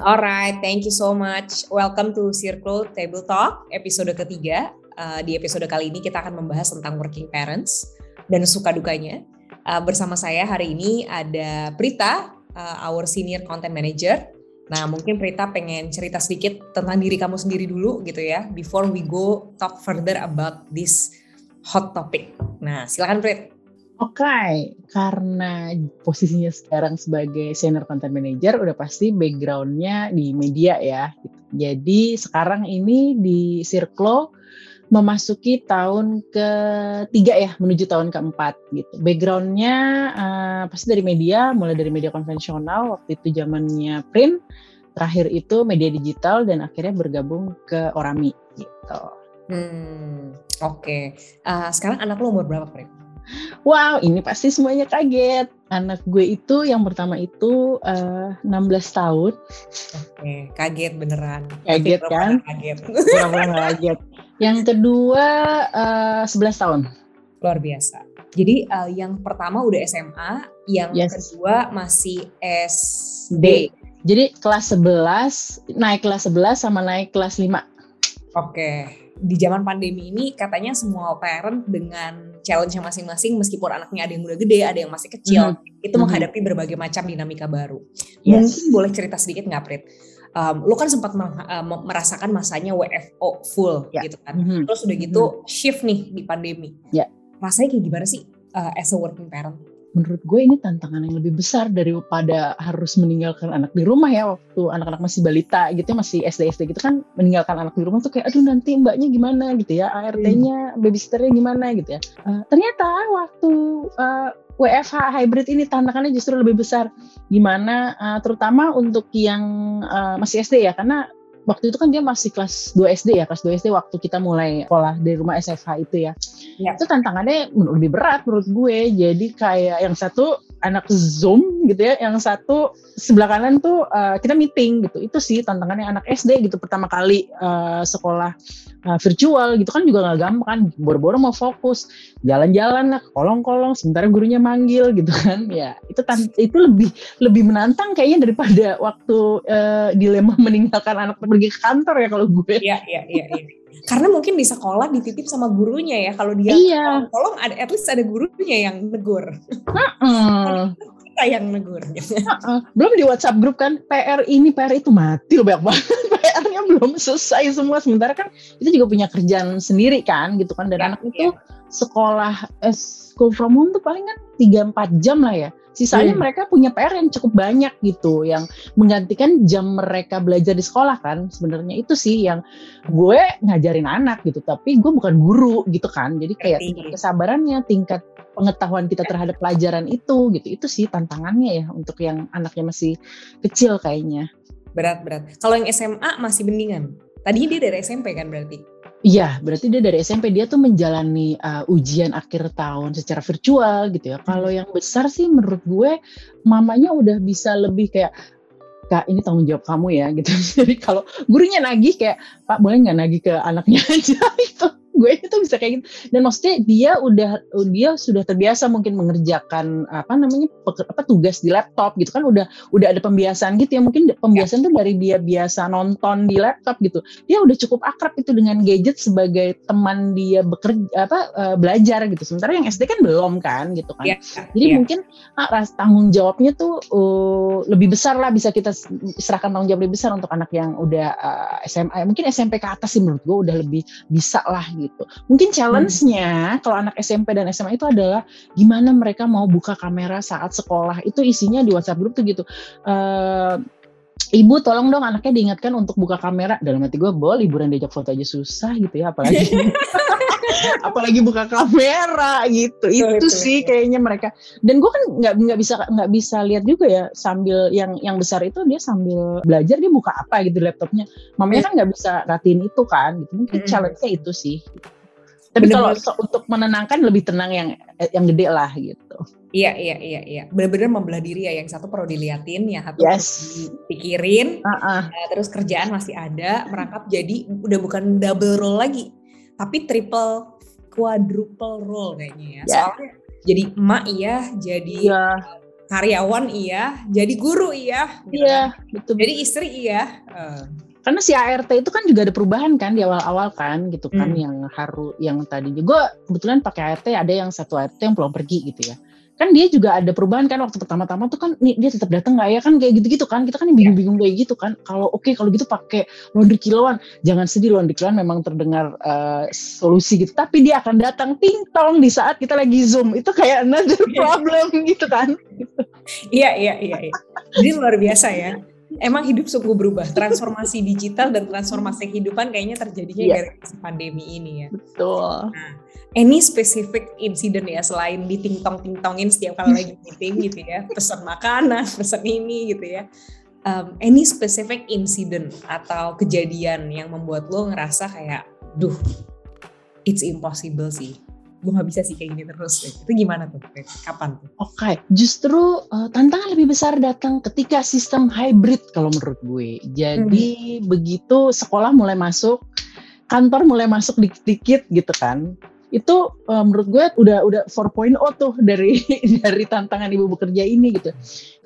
Alright, thank you so much. Welcome to Circle Table Talk, episode ketiga. Uh, di episode kali ini kita akan membahas tentang working parents dan suka dukanya. Uh, bersama saya hari ini ada Prita, uh, our senior content manager. Nah, mungkin Prita pengen cerita sedikit tentang diri kamu sendiri dulu gitu ya, before we go talk further about this hot topic. Nah, silakan Prit. Oke, okay. karena posisinya sekarang sebagai senior content manager, udah pasti backgroundnya di media ya. Jadi sekarang ini di Circlo memasuki tahun ketiga ya, menuju tahun keempat gitu. Backgroundnya uh, pasti dari media, mulai dari media konvensional, waktu itu zamannya print, terakhir itu media digital, dan akhirnya bergabung ke Orami gitu. Hmm, oke. Okay. Uh, sekarang anak lo umur berapa, Print? Wow, ini pasti semuanya kaget. Anak gue itu yang pertama itu uh, eh, 16 tahun. Oke, kaget beneran. Kaget kan? Kaget. Pura-pura kaget. Yang kedua uh, eh, 11 tahun. Luar biasa. Jadi uh, yang pertama udah SMA, yang yes. kedua masih SD. Jadi kelas 11, naik kelas 11 sama naik kelas 5. Oke. Di zaman pandemi ini katanya semua parent dengan challenge masing-masing meskipun anaknya ada yang udah gede, ada yang masih kecil, mm-hmm. itu mm-hmm. menghadapi berbagai macam dinamika baru. Yes. Mungkin boleh cerita sedikit nggak, Prit? Um, lo kan sempat uh, merasakan masanya WFO full yeah. gitu kan. Mm-hmm. Terus udah gitu mm-hmm. shift nih di pandemi. Yeah. Rasanya kayak gimana sih uh, as a working parent? Menurut gue ini tantangan yang lebih besar daripada harus meninggalkan anak di rumah ya waktu anak-anak masih balita gitu masih SD SD gitu kan meninggalkan anak di rumah tuh kayak aduh nanti mbaknya gimana? gitu ya ART-nya babysitternya gimana gitu ya. Uh, ternyata waktu uh, eh, WFH hybrid ini tantangannya justru lebih besar. Gimana uh, terutama untuk yang uh, masih SD ya karena waktu itu kan dia masih kelas 2 SD ya, kelas 2 SD waktu kita mulai sekolah dari rumah SFH itu ya. ya. Itu tantangannya lebih berat menurut gue. Jadi kayak yang satu anak Zoom gitu ya, yang satu sebelah kanan tuh uh, kita meeting gitu. Itu sih tantangannya anak SD gitu pertama kali uh, sekolah uh, virtual gitu kan juga nggak gampang kan. Boro-boro mau fokus, jalan-jalan lah, kolong-kolong sementara gurunya manggil gitu kan. Ya, itu itu lebih lebih menantang kayaknya daripada waktu uh, dilema meninggalkan anak pergi ke kantor ya kalau gue. Iya, iya, iya, iya. Karena mungkin di sekolah dititip sama gurunya ya. Kalau dia iya. tolong ada at least ada gurunya yang negur. Uh-uh. Kita yang negur. Belum di WhatsApp grup kan PR ini PR itu mati loh banyak banget. PR-nya belum selesai semua. Sementara kan itu juga punya kerjaan sendiri kan gitu kan. Dan ya, anak itu ya. sekolah eh, school from home tuh paling kan 3-4 jam lah ya Sisanya hmm. mereka punya PR yang cukup banyak gitu, yang menggantikan jam mereka belajar di sekolah kan. Sebenarnya itu sih yang gue ngajarin anak gitu, tapi gue bukan guru gitu kan. Jadi kayak tingkat kesabarannya, tingkat pengetahuan kita terhadap pelajaran itu gitu. Itu sih tantangannya ya untuk yang anaknya masih kecil kayaknya. Berat berat. Kalau yang SMA masih mendingan. Tadinya dia dari SMP kan berarti? Iya, berarti dia dari SMP dia tuh menjalani uh, ujian akhir tahun secara virtual gitu ya. Kalau yang besar sih menurut gue mamanya udah bisa lebih kayak kak ini tanggung jawab kamu ya gitu. Jadi kalau gurunya nagih kayak pak boleh nggak nagih ke anaknya aja itu gue itu bisa kayak gitu dan maksudnya dia udah dia sudah terbiasa mungkin mengerjakan apa namanya apa tugas di laptop gitu kan udah udah ada pembiasaan gitu ya mungkin pembiasaan ya. tuh dari dia biasa nonton di laptop gitu dia udah cukup akrab itu dengan gadget sebagai teman dia bekerja apa uh, belajar gitu sementara yang SD kan belum kan gitu kan ya. jadi ya. mungkin ah, tanggung jawabnya tuh uh, lebih besar lah bisa kita serahkan tanggung jawab lebih besar untuk anak yang udah uh, eh, SMA mungkin SMP ke atas sih menurut gue udah lebih bisa lah gitu. Mungkin challenge-nya hmm. kalau anak SMP dan SMA itu adalah gimana mereka mau buka kamera saat sekolah. Itu isinya di WhatsApp grup tuh gitu. Uh, Ibu tolong dong anaknya diingatkan untuk buka kamera. Dalam hati gue, boleh liburan diajak foto aja susah gitu ya, apalagi apalagi buka kamera gitu. Itu, itu sih kayaknya mereka. Dan gue kan nggak nggak bisa nggak bisa lihat juga ya sambil yang yang besar itu dia sambil belajar dia buka apa gitu laptopnya. Mamanya kan nggak bisa ratiin itu kan. Gitu. Mungkin challenge-nya itu sih. Tapi kalau so, untuk menenangkan lebih tenang yang yang gede lah gitu. Iya iya iya iya. Benar-benar membelah diri ya. Yang satu perlu diliatin, ya satu yes. dipikirin. Uh -uh. Uh, terus kerjaan masih ada, merangkap jadi udah bukan double role lagi, tapi triple quadruple role kayaknya ya. Yeah. Soalnya jadi emak iya, jadi yeah. karyawan iya, jadi guru iya. Gitu iya, kan. betul. Jadi istri iya. Uh. Karena si ART itu kan juga ada perubahan kan di awal-awal kan gitu kan hmm. yang harus yang tadi. Juga kebetulan pakai ART ada yang satu ART yang pulang pergi gitu ya. Kan dia juga ada perubahan kan waktu pertama-tama tuh kan nih dia tetap datang nggak ya? Kan kayak gitu-gitu kan kita kan bingung-bingung kayak gitu kan. Kalau oke okay, kalau gitu pakai laundry kiloan. Jangan sedih laundry kiloan memang terdengar uh, solusi gitu. Tapi dia akan datang tingtong di saat kita lagi zoom. Itu kayak another iya. problem gitu kan. Iya iya iya iya. Jadi luar biasa ya emang hidup sungguh berubah. Transformasi digital dan transformasi kehidupan kayaknya terjadinya yeah. gara pandemi ini ya. Betul. Nah, any specific incident ya selain di tingtong tingtongin setiap kali lagi meeting gitu ya, pesan makanan, pesan ini gitu ya. Um, any specific incident atau kejadian yang membuat lo ngerasa kayak, duh, it's impossible sih gue gak bisa sih kayak gini terus itu gimana tuh kapan tuh oke okay. justru uh, tantangan lebih besar datang ketika sistem hybrid kalau menurut gue jadi hmm. begitu sekolah mulai masuk kantor mulai masuk dikit-dikit gitu kan itu uh, menurut gue udah udah 4.0 tuh dari dari tantangan ibu bekerja ini gitu.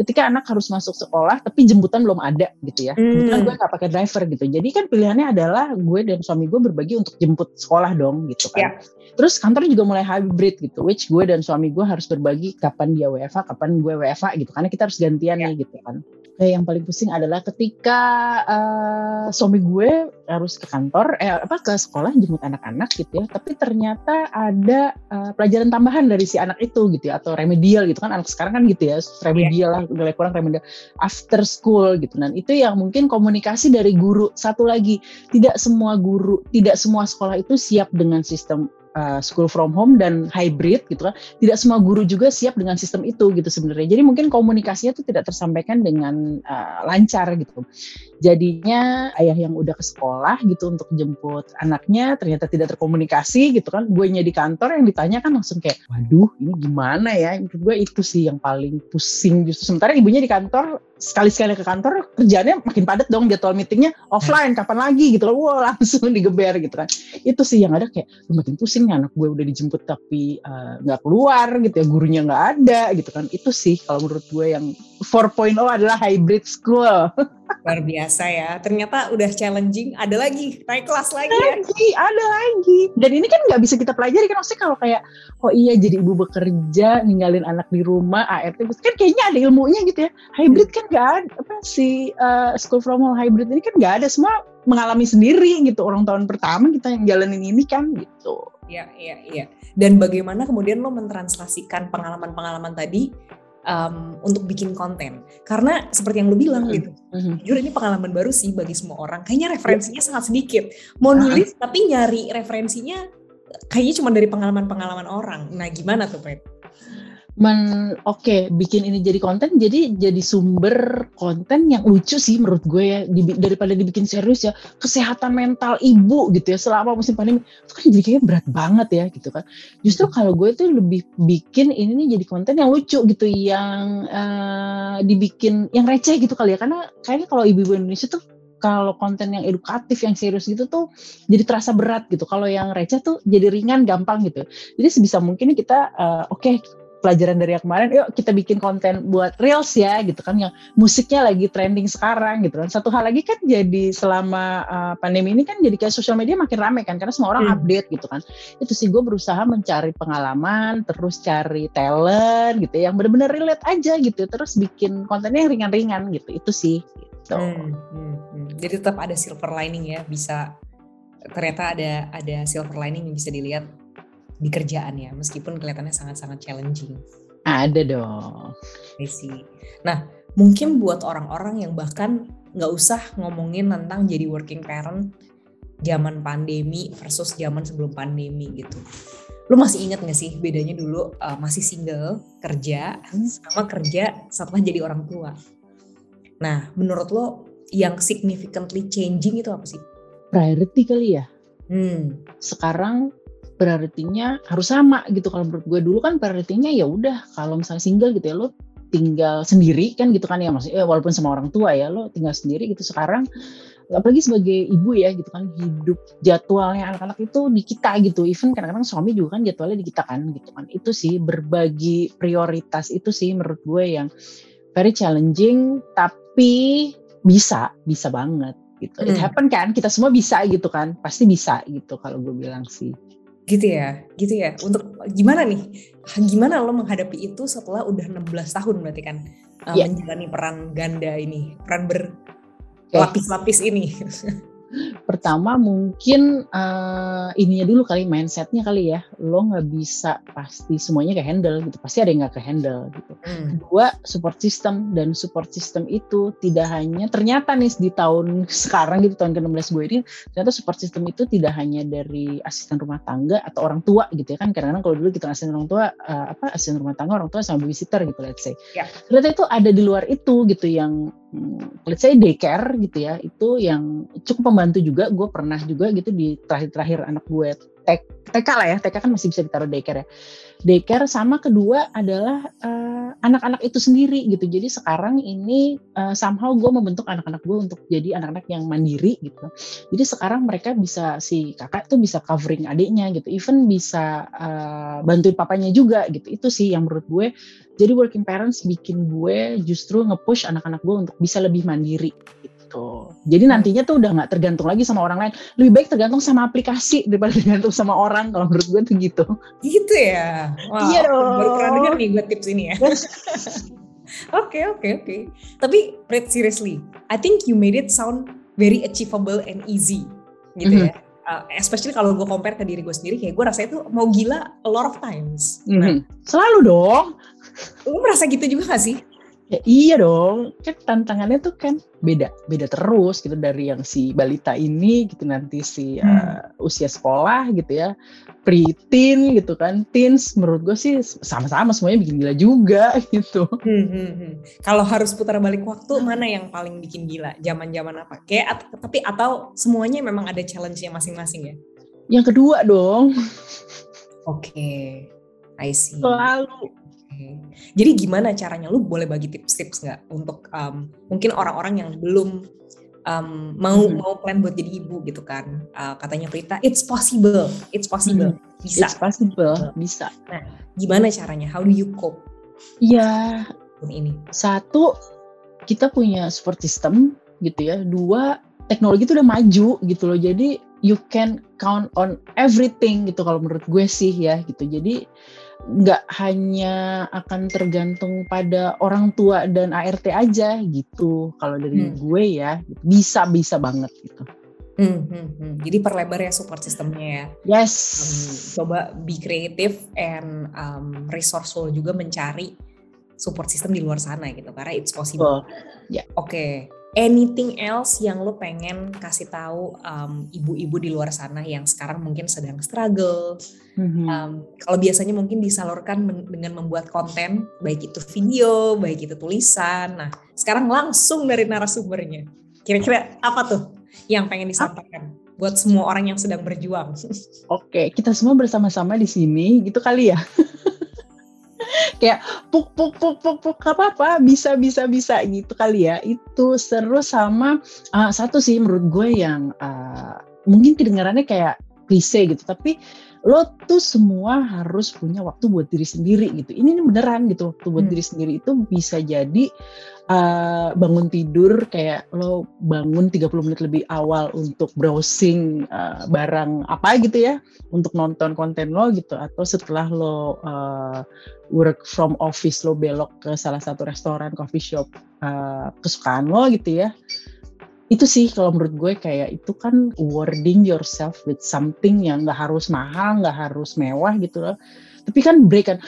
Ketika anak harus masuk sekolah tapi jemputan belum ada gitu ya. Hmm. Kebetulan gue gak pakai driver gitu. Jadi kan pilihannya adalah gue dan suami gue berbagi untuk jemput sekolah dong gitu kan. Yeah. Terus kantor juga mulai hybrid gitu, which gue dan suami gue harus berbagi kapan dia WFA, kapan gue WFA gitu. Karena kita harus gantian yeah. nih gitu kan eh, yang paling pusing adalah ketika uh, suami gue harus ke kantor eh apa ke sekolah jemput anak-anak gitu ya. Tapi ternyata ada uh, pelajaran tambahan dari si anak itu gitu ya atau remedial gitu kan. Anak sekarang kan gitu ya remedial lah nilai kurang remedial. After school gitu. Dan itu yang mungkin komunikasi dari guru satu lagi. Tidak semua guru tidak semua sekolah itu siap dengan sistem uh, school from home dan hybrid gitu kan. Tidak semua guru juga siap dengan sistem itu gitu sebenarnya. Jadi mungkin komunikasinya itu tidak tersampaikan dengan uh, lancar gitu jadinya ayah yang udah ke sekolah gitu untuk jemput anaknya ternyata tidak terkomunikasi gitu kan. Gue di kantor yang ditanya kan langsung kayak waduh ini gimana ya? Menurut gue itu sih yang paling pusing justru. Sementara ibunya di kantor sekali-sekali ke kantor kerjanya makin padat dong jadwal meetingnya offline kapan lagi gitu loh. Wow langsung digeber gitu kan. Itu sih yang ada kayak makin pusing anak gue udah dijemput tapi eh, nggak uh, keluar gitu ya gurunya nggak ada gitu kan. Itu sih kalau menurut gue yang 4.0 adalah hybrid school luar biasa ya. Ternyata udah challenging. Ada lagi? Naik kelas lagi ya? Lagi, ada lagi. Dan ini kan nggak bisa kita pelajari kan? Maksudnya kalau kayak oh iya jadi ibu bekerja ninggalin anak di rumah ART kan kayaknya ada ilmunya gitu ya. Hybrid kan nggak ada apa sih uh, school from home hybrid ini kan nggak ada. Semua mengalami sendiri gitu. Orang tahun pertama kita yang jalanin ini kan gitu. Iya, iya, iya. Dan bagaimana kemudian lo mentranslasikan pengalaman-pengalaman tadi um, untuk bikin konten karena seperti yang lu bilang mm-hmm. gitu mm-hmm. jujur ini pengalaman baru sih bagi semua orang kayaknya referensinya yeah. sangat sedikit mau nulis uh-huh. tapi nyari referensinya kayaknya cuma dari pengalaman-pengalaman orang nah gimana tuh Pet? Men oke okay, bikin ini jadi konten jadi jadi sumber konten yang lucu sih menurut gue ya. Di, daripada dibikin serius ya kesehatan mental ibu gitu ya selama musim pandemi. Itu kan jadi kayak berat banget ya gitu kan. Justru kalau gue tuh lebih bikin ini nih jadi konten yang lucu gitu yang uh, dibikin yang receh gitu kali ya. Karena kayaknya kalau ibu-ibu Indonesia tuh kalau konten yang edukatif yang serius gitu tuh jadi terasa berat gitu. Kalau yang receh tuh jadi ringan gampang gitu. Jadi sebisa mungkin kita uh, oke okay, pelajaran dari yang kemarin yuk kita bikin konten buat reels ya gitu kan yang musiknya lagi trending sekarang gitu kan satu hal lagi kan jadi selama uh, pandemi ini kan jadi kayak sosial media makin rame kan karena semua orang hmm. update gitu kan itu sih gue berusaha mencari pengalaman terus cari talent gitu ya, yang benar-benar relate aja gitu terus bikin kontennya yang ringan-ringan gitu itu sih gitu. Hmm, hmm, hmm. jadi tetap ada silver lining ya bisa ternyata ada ada silver lining yang bisa dilihat di kerjaan ya, meskipun kelihatannya sangat-sangat challenging. Ada dong. sih. Nah, mungkin buat orang-orang yang bahkan nggak usah ngomongin tentang jadi working parent zaman pandemi versus zaman sebelum pandemi gitu. Lu masih inget gak sih bedanya dulu uh, masih single kerja sama kerja setelah jadi orang tua? Nah, menurut lo yang significantly changing itu apa sih? Priority kali ya. Hmm. Sekarang prioritinya harus sama gitu. Kalau menurut gue dulu kan prioritinya ya udah kalau misalnya single gitu ya lo tinggal sendiri kan gitu kan ya maksudnya eh, walaupun sama orang tua ya lo tinggal sendiri gitu. Sekarang apalagi sebagai ibu ya gitu kan hidup jadwalnya anak-anak itu di kita gitu. Even kadang-kadang suami juga kan jadwalnya di kita kan gitu kan. Itu sih berbagi prioritas itu sih menurut gue yang very challenging tapi bisa bisa banget gitu. Hmm. it happen kan kita semua bisa gitu kan pasti bisa gitu kalau gue bilang sih gitu ya gitu ya untuk gimana nih gimana lo menghadapi itu setelah udah 16 tahun berarti kan yeah. menjalani peran ganda ini peran ber lapis-lapis ini? Pertama mungkin uh, ininya dulu kali mindsetnya kali ya. Lo nggak bisa pasti semuanya ke handle gitu. Pasti ada yang nggak ke handle gitu. Hmm. Kedua support system dan support system itu tidak hanya ternyata nih di tahun sekarang gitu tahun ke-16 gue ini ternyata support system itu tidak hanya dari asisten rumah tangga atau orang tua gitu ya kan. Kadang-kadang kalau dulu kita asisten orang tua uh, apa asisten rumah tangga orang tua sama babysitter gitu let's say. Yeah. Ternyata itu ada di luar itu gitu yang let's say daycare gitu ya itu yang cukup membantu juga. Gue pernah juga gitu di terakhir-terakhir anak gue TK lah ya TK kan masih bisa ditaruh daycare ya. Daycare sama kedua adalah uh, anak-anak itu sendiri gitu. Jadi sekarang ini uh, somehow gue membentuk anak-anak gue untuk jadi anak-anak yang mandiri gitu. Jadi sekarang mereka bisa si kakak tuh bisa covering adiknya gitu. Even bisa uh, bantuin papanya juga gitu. Itu sih yang menurut gue jadi working parents bikin gue justru nge-push anak-anak gue untuk bisa lebih mandiri gitu. Jadi nantinya tuh udah nggak tergantung lagi sama orang lain. Lebih baik tergantung sama aplikasi daripada tergantung sama orang. Kalau menurut gue tuh gitu. Gitu ya. Wow. Iya dong. Baru pernah denger nih gue tips ini ya. Oke oke oke. Tapi Red seriously, I think you made it sound very achievable and easy gitu mm -hmm. ya uh, especially kalau gue compare ke diri gue sendiri kayak gue rasanya tuh mau gila a lot of times. Mm -hmm. Selalu dong. Lu merasa gitu juga gak sih? Ya iya dong, kan tantangannya tuh kan beda, beda terus gitu dari yang si balita ini gitu nanti si hmm. uh, usia sekolah gitu ya, preteen gitu kan, teens menurut gue sih sama-sama semuanya bikin gila juga gitu. Hmm, hmm, hmm. Kalau harus putar balik waktu mana yang paling bikin gila? Zaman-zaman apa? Kayak tapi atau semuanya memang ada challenge-nya masing-masing ya? Yang kedua dong. Oke, okay. I see. Selalu jadi gimana caranya? Lu boleh bagi tips-tips nggak untuk um, mungkin orang-orang yang belum um, mau hmm. mau plan buat jadi ibu gitu kan? Uh, katanya Prita, it's possible, it's possible, hmm. bisa. It's possible, bisa. Nah, gimana caranya? How do you cope? Ya, ini satu kita punya support system gitu ya. Dua teknologi itu udah maju gitu loh. Jadi you can count on everything gitu kalau menurut gue sih ya gitu. Jadi nggak hanya akan tergantung pada orang tua dan ART aja gitu kalau dari hmm. gue ya bisa bisa banget gitu. Hmm, hmm, hmm. Jadi perlebar ya support sistemnya ya. Yes. Um, coba be creative and um, resourceful juga mencari support system di luar sana gitu karena it's possible. Ya. Yeah. Oke. Okay anything else yang lo pengen kasih tahu um, ibu-ibu di luar sana yang sekarang mungkin sedang struggle. Mm-hmm. um, kalau biasanya mungkin disalurkan dengan membuat konten baik itu video baik itu tulisan. Nah sekarang langsung dari narasumbernya. Kira-kira apa tuh yang pengen disampaikan buat semua orang yang sedang berjuang? Oke kita semua bersama-sama di sini gitu kali ya kayak puk puk puk puk puk apa apa bisa bisa bisa gitu kali ya. Itu seru sama uh, satu sih menurut gue yang uh, mungkin kedengarannya kayak klise gitu tapi lo tuh semua harus punya waktu buat diri sendiri gitu ini, ini beneran gitu waktu buat hmm. diri sendiri itu bisa jadi uh, bangun tidur kayak lo bangun 30 menit lebih awal untuk browsing uh, barang apa gitu ya untuk nonton konten lo gitu atau setelah lo uh, work from office lo belok ke salah satu restoran coffee shop uh, kesukaan lo gitu ya itu sih kalau menurut gue kayak itu kan wording yourself with something yang nggak harus mahal nggak harus mewah gitu loh. Tapi kan break kan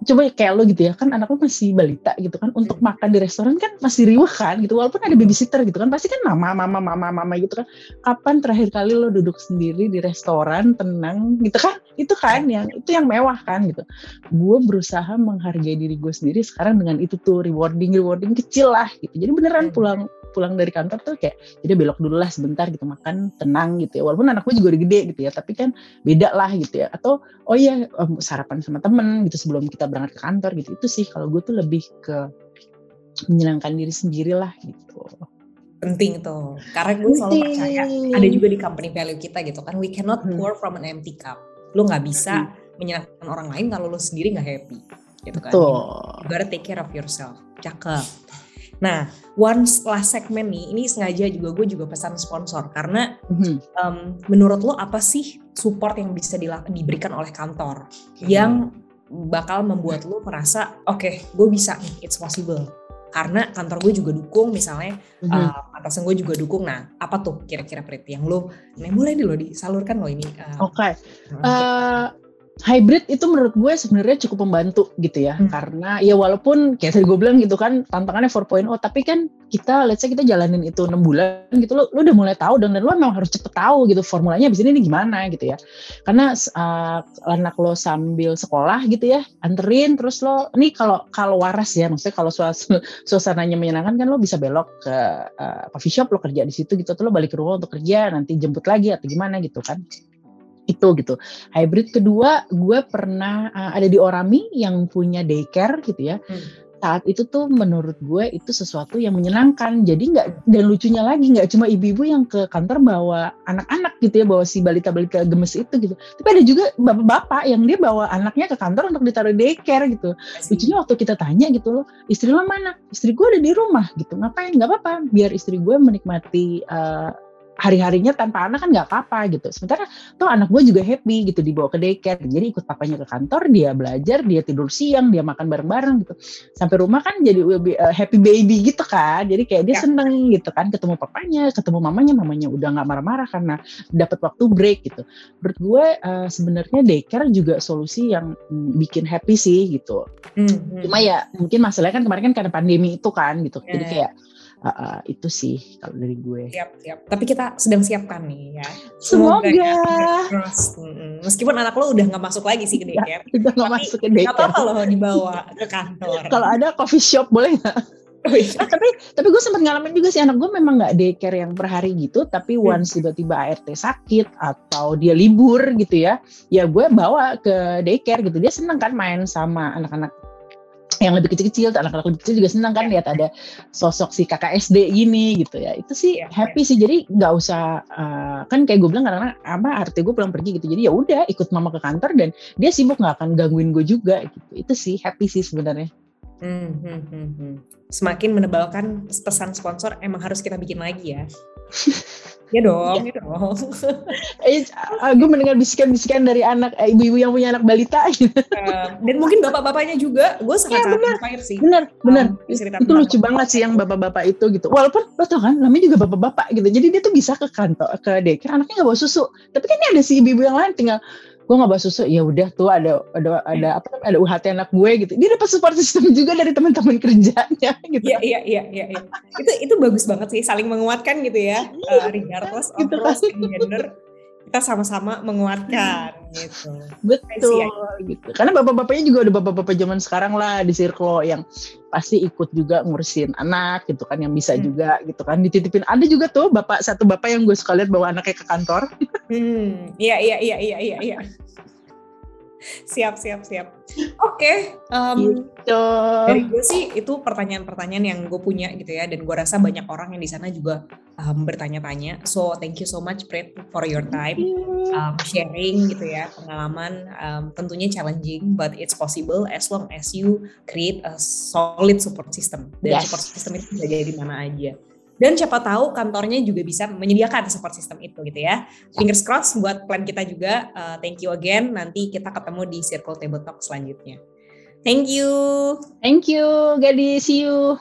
coba kayak lo gitu ya kan anak lo masih balita gitu kan untuk hmm. makan di restoran kan masih riwah kan gitu walaupun ada babysitter gitu kan pasti kan mama mama mama mama gitu kan. Kapan terakhir kali lo duduk sendiri di restoran tenang gitu kan? Itu kan yang itu yang mewah kan gitu. Gue berusaha menghargai diri gue sendiri sekarang dengan itu tuh rewarding rewarding kecil lah gitu. Jadi beneran hmm. pulang pulang dari kantor tuh kayak jadi belok dulu lah sebentar gitu makan tenang gitu ya. Walaupun anak gue juga udah gede gitu ya tapi kan beda lah gitu ya. Atau oh iya um, sarapan sama temen gitu sebelum kita berangkat ke kantor gitu. Itu sih kalau gue tuh lebih ke menyenangkan diri sendiri lah gitu. Penting tuh karena gue selalu percaya ada juga di company value kita gitu kan we cannot hmm. pour from an empty cup. Lo nggak bisa hmm. menyenangkan orang lain kalau lo sendiri nggak happy gitu kan. Betul. you gotta take care of yourself. Cakep nah one last segmen nih ini sengaja juga gue juga pesan sponsor karena hmm. um, menurut lo apa sih support yang bisa diberikan oleh kantor hmm. yang bakal membuat lo merasa oke okay, gue bisa nih it's possible karena kantor gue juga dukung misalnya mm-hmm. uh, atasan gue juga dukung nah apa tuh kira-kira Prit yang lo nah mulai nih lo disalurkan lo ini uh, oke okay. uh, hybrid itu menurut gue sebenarnya cukup membantu gitu ya. Hmm. karena ya walaupun kayak tadi gue bilang gitu kan tantangannya 4.0 tapi kan kita let's say kita jalanin itu enam bulan gitu lo, lo udah mulai tahu dan, dan lo memang harus cepet tahu gitu formulanya abis ini, ini gimana gitu ya. Karena uh, anak lo sambil sekolah gitu ya anterin terus lo ini kalau kalau waras ya maksudnya kalau suasananya menyenangkan kan lo bisa belok ke uh, coffee shop lo kerja di situ gitu atau lo balik ke rumah untuk kerja nanti jemput lagi atau gimana gitu kan itu gitu. Hybrid kedua, gue pernah uh, ada di Orami yang punya daycare gitu ya. Hmm. Saat itu tuh menurut gue itu sesuatu yang menyenangkan. Jadi nggak dan lucunya lagi nggak cuma ibu-ibu yang ke kantor bawa anak-anak gitu ya, bawa si balita-balita gemes itu gitu. Tapi ada juga bapak-bapak yang dia bawa anaknya ke kantor untuk ditaruh daycare gitu. Lucunya waktu kita tanya gitu loh, istri lo mana? Istri gue ada di rumah gitu. Ngapain? Nggak apa-apa. Biar istri gue menikmati uh, hari-harinya tanpa anak kan nggak apa-apa gitu. Sementara tuh anak gue juga happy gitu dibawa ke daycare. Jadi ikut papanya ke kantor, dia belajar, dia tidur siang, dia makan bareng-bareng gitu. Sampai rumah kan jadi uh, happy baby gitu kan. Jadi kayak dia ya. seneng gitu kan ketemu papanya, ketemu mamanya, mamanya udah nggak marah-marah karena dapat waktu break gitu. Menurut gue uh, sebenarnya daycare juga solusi yang mm, bikin happy sih gitu. Hmm, hmm. Cuma ya mungkin masalahnya kan kemarin kan karena pandemi itu kan gitu. Jadi ya. kayak uh, uh, itu sih kalau dari gue. Siap, siap. Tapi kita sedang siapkan nih ya. Semoga. Semoga. Terus, meskipun anak lo udah nggak masuk lagi sih ke daycare. Udah nggak masuk ke daycare. apa-apa loh dibawa ke kantor. kalau ada coffee shop boleh nggak? Oh, iya. nah, tapi tapi gue sempat ngalamin juga sih anak gue memang nggak daycare yang per hari gitu tapi hmm. once tiba-tiba ART sakit atau dia libur gitu ya ya gue bawa ke daycare gitu dia seneng kan main sama anak-anak yang lebih kecil-kecil, anak-anak lebih kecil juga senang kan lihat ada sosok si kakak SD gini gitu ya. Itu sih happy sih. Jadi nggak usah uh, kan kayak gue bilang karena apa arti gue pulang pergi gitu. Jadi ya udah ikut mama ke kantor dan dia sibuk nggak akan gangguin gue juga gitu. Itu sih happy sih sebenarnya. Hmm, hmm, hmm, hmm. Semakin menebalkan pesan sponsor emang harus kita bikin lagi ya. Ya dong, ya, ya dong. Eh, gue mendengar bisikan-bisikan dari anak eh, ibu-ibu yang punya anak balita. uh, dan mungkin bapak-bapaknya juga, gue sangat ya, benar, sih. Benar, benar. Um, itu lucu banget sih yang bapak-bapak itu gitu. Walaupun lo tau kan, namanya juga bapak-bapak gitu. Jadi dia tuh bisa ke kantor, ke daycare, anaknya nggak bawa susu. Tapi kan ini ada si ibu-ibu yang lain tinggal gue nggak bawa susu ya udah tuh ada ada ada apa ada UHT anak gue gitu dia dapat support system juga dari teman-teman kerjanya gitu iya iya iya iya ya. itu itu bagus banget sih saling menguatkan gitu ya uh, regardless of gitu kan. gender kita sama-sama menguatkan gitu. Betul gitu. Karena bapak-bapaknya juga udah bapak-bapak zaman sekarang lah di Sirklo yang pasti ikut juga ngurusin anak gitu kan yang bisa hmm. juga gitu kan dititipin. Ada juga tuh bapak satu bapak yang gue suka lihat bawa anaknya ke kantor. Hmm, iya iya iya iya iya iya siap siap siap. Oke okay, um, gitu. dari gue sih itu pertanyaan-pertanyaan yang gue punya gitu ya dan gue rasa banyak orang yang di sana juga um, bertanya-tanya. So thank you so much Prit for your time um, sharing gitu ya pengalaman. Um, tentunya challenging but it's possible as long as you create a solid support system. Dan yes. support system itu bisa jadi di mana aja dan siapa tahu kantornya juga bisa menyediakan support system itu gitu ya. Fingers crossed buat plan kita juga. Uh, thank you again. Nanti kita ketemu di Circle Table Talk selanjutnya. Thank you. Thank you, Gadis. See you.